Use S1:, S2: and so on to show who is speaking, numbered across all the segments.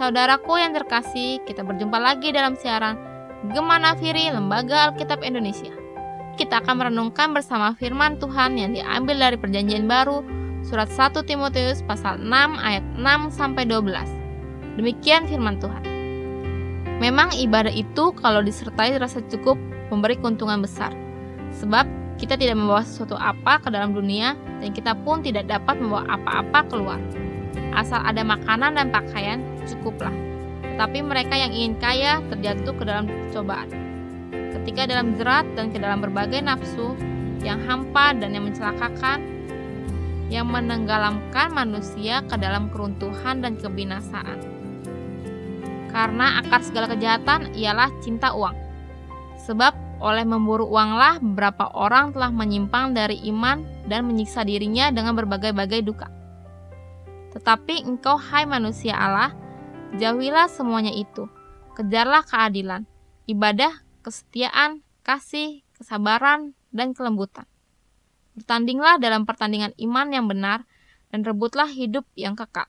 S1: Saudaraku yang terkasih, kita berjumpa lagi dalam siaran Gemana Firi Lembaga Alkitab Indonesia. Kita akan merenungkan bersama firman Tuhan yang diambil dari Perjanjian Baru, surat 1 Timotius pasal 6 ayat 6 sampai 12. Demikian firman Tuhan. Memang ibadah itu kalau disertai rasa cukup memberi keuntungan besar. Sebab kita tidak membawa sesuatu apa ke dalam dunia dan kita pun tidak dapat membawa apa-apa keluar. Asal ada makanan dan pakaian, cukuplah. Tetapi mereka yang ingin kaya terjatuh ke dalam cobaan. Ketika dalam jerat dan ke dalam berbagai nafsu yang hampa dan yang mencelakakan, yang menenggelamkan manusia ke dalam keruntuhan dan kebinasaan. Karena akar segala kejahatan ialah cinta uang. Sebab oleh memburu uanglah beberapa orang telah menyimpang dari iman dan menyiksa dirinya dengan berbagai-bagai duka. Tetapi engkau hai manusia Allah, Jauhilah semuanya itu. Kejarlah keadilan, ibadah, kesetiaan, kasih, kesabaran, dan kelembutan. Bertandinglah dalam pertandingan iman yang benar dan rebutlah hidup yang kekal.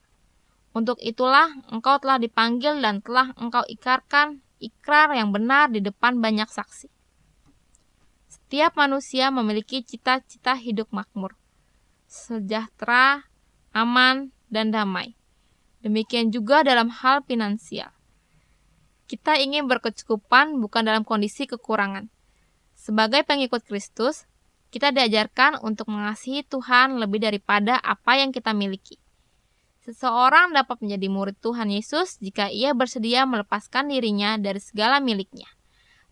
S1: Untuk itulah engkau telah dipanggil dan telah engkau ikarkan ikrar yang benar di depan banyak saksi. Setiap manusia memiliki cita-cita hidup makmur, sejahtera, aman, dan damai. Demikian juga dalam hal finansial. Kita ingin berkecukupan bukan dalam kondisi kekurangan. Sebagai pengikut Kristus, kita diajarkan untuk mengasihi Tuhan lebih daripada apa yang kita miliki. Seseorang dapat menjadi murid Tuhan Yesus jika ia bersedia melepaskan dirinya dari segala miliknya,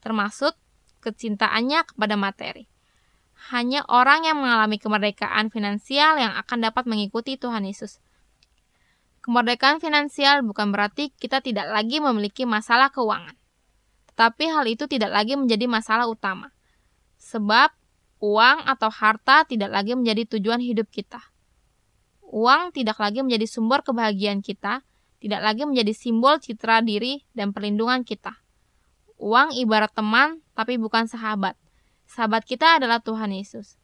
S1: termasuk kecintaannya kepada materi. Hanya orang yang mengalami kemerdekaan finansial yang akan dapat mengikuti Tuhan Yesus. Kemerdekaan finansial bukan berarti kita tidak lagi memiliki masalah keuangan. Tetapi hal itu tidak lagi menjadi masalah utama. Sebab uang atau harta tidak lagi menjadi tujuan hidup kita. Uang tidak lagi menjadi sumber kebahagiaan kita, tidak lagi menjadi simbol citra diri dan perlindungan kita. Uang ibarat teman, tapi bukan sahabat. Sahabat kita adalah Tuhan Yesus.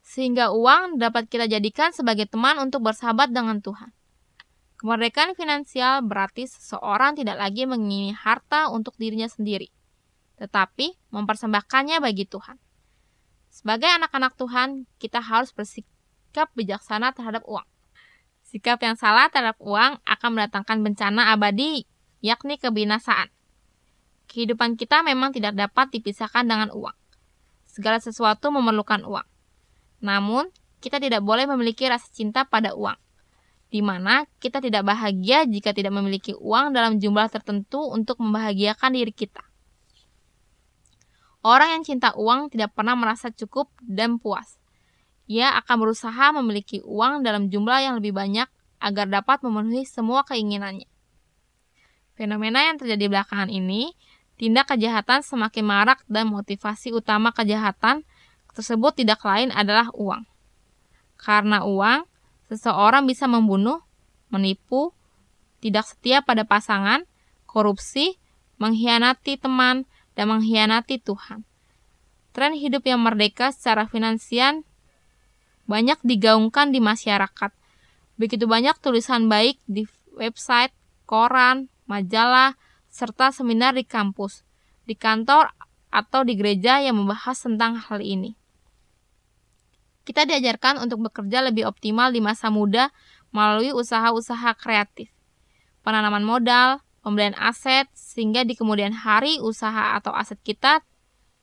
S1: Sehingga uang dapat kita jadikan sebagai teman untuk bersahabat dengan Tuhan. Kemerdekaan finansial berarti seseorang tidak lagi mengingini harta untuk dirinya sendiri, tetapi mempersembahkannya bagi Tuhan. Sebagai anak-anak Tuhan, kita harus bersikap bijaksana terhadap uang. Sikap yang salah terhadap uang akan mendatangkan bencana abadi, yakni kebinasaan. Kehidupan kita memang tidak dapat dipisahkan dengan uang. Segala sesuatu memerlukan uang. Namun, kita tidak boleh memiliki rasa cinta pada uang di mana kita tidak bahagia jika tidak memiliki uang dalam jumlah tertentu untuk membahagiakan diri kita. Orang yang cinta uang tidak pernah merasa cukup dan puas. Ia akan berusaha memiliki uang dalam jumlah yang lebih banyak agar dapat memenuhi semua keinginannya. Fenomena yang terjadi belakangan ini, tindak kejahatan semakin marak dan motivasi utama kejahatan tersebut tidak lain adalah uang. Karena uang, Seseorang bisa membunuh, menipu, tidak setia pada pasangan, korupsi, mengkhianati teman, dan mengkhianati Tuhan. Tren hidup yang merdeka secara finansial banyak digaungkan di masyarakat. Begitu banyak tulisan baik di website, koran, majalah, serta seminar di kampus, di kantor, atau di gereja yang membahas tentang hal ini. Kita diajarkan untuk bekerja lebih optimal di masa muda melalui usaha-usaha kreatif, penanaman modal, pembelian aset, sehingga di kemudian hari usaha atau aset kita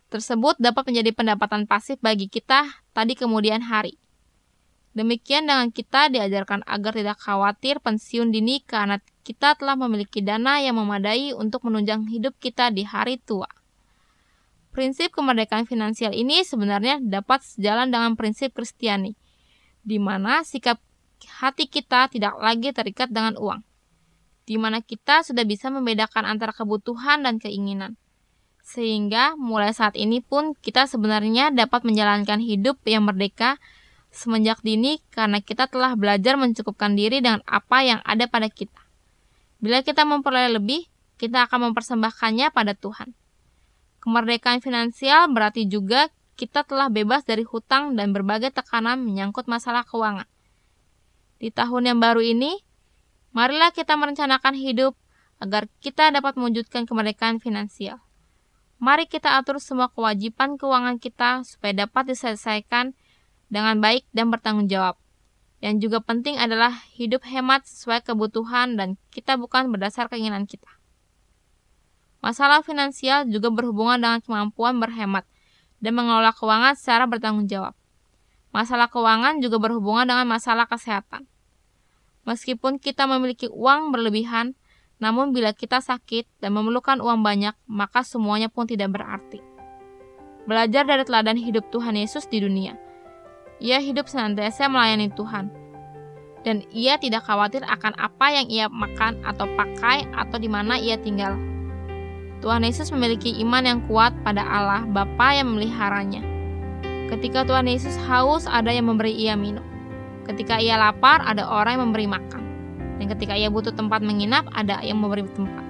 S1: tersebut dapat menjadi pendapatan pasif bagi kita tadi kemudian hari. Demikian dengan kita diajarkan agar tidak khawatir pensiun dini karena kita telah memiliki dana yang memadai untuk menunjang hidup kita di hari tua. Prinsip kemerdekaan finansial ini sebenarnya dapat sejalan dengan prinsip Kristiani, di mana sikap hati kita tidak lagi terikat dengan uang, di mana kita sudah bisa membedakan antara kebutuhan dan keinginan. Sehingga mulai saat ini pun kita sebenarnya dapat menjalankan hidup yang merdeka semenjak dini karena kita telah belajar mencukupkan diri dengan apa yang ada pada kita. Bila kita memperoleh lebih, kita akan mempersembahkannya pada Tuhan. Kemerdekaan finansial berarti juga kita telah bebas dari hutang dan berbagai tekanan menyangkut masalah keuangan. Di tahun yang baru ini, Marilah kita merencanakan hidup agar kita dapat mewujudkan kemerdekaan finansial. Mari kita atur semua kewajiban keuangan kita supaya dapat diselesaikan dengan baik dan bertanggung jawab. Yang juga penting adalah hidup hemat sesuai kebutuhan dan kita bukan berdasar keinginan kita. Masalah finansial juga berhubungan dengan kemampuan berhemat dan mengelola keuangan secara bertanggung jawab. Masalah keuangan juga berhubungan dengan masalah kesehatan. Meskipun kita memiliki uang berlebihan, namun bila kita sakit dan memerlukan uang banyak, maka semuanya pun tidak berarti. Belajar dari teladan hidup Tuhan Yesus di dunia. Ia hidup senantiasa melayani Tuhan. Dan ia tidak khawatir akan apa yang ia makan atau pakai atau di mana ia tinggal. Tuhan Yesus memiliki iman yang kuat pada Allah Bapa yang memeliharanya. Ketika Tuhan Yesus haus, ada yang memberi ia minum. Ketika ia lapar, ada orang yang memberi makan. Dan ketika ia butuh tempat menginap, ada yang memberi tempat.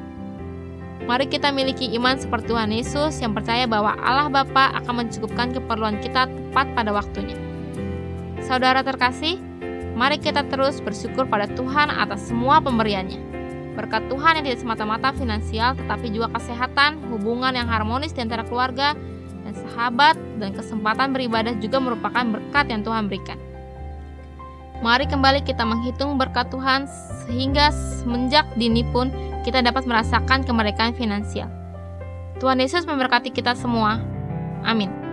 S1: Mari kita miliki iman seperti Tuhan Yesus yang percaya bahwa Allah Bapa akan mencukupkan keperluan kita tepat pada waktunya. Saudara terkasih, mari kita terus bersyukur pada Tuhan atas semua pemberiannya. Berkat Tuhan yang tidak semata-mata finansial, tetapi juga kesehatan, hubungan yang harmonis di antara keluarga, dan sahabat, dan kesempatan beribadah juga merupakan berkat yang Tuhan berikan. Mari kembali kita menghitung berkat Tuhan sehingga semenjak dini pun kita dapat merasakan kemerdekaan finansial. Tuhan Yesus memberkati kita semua. Amin.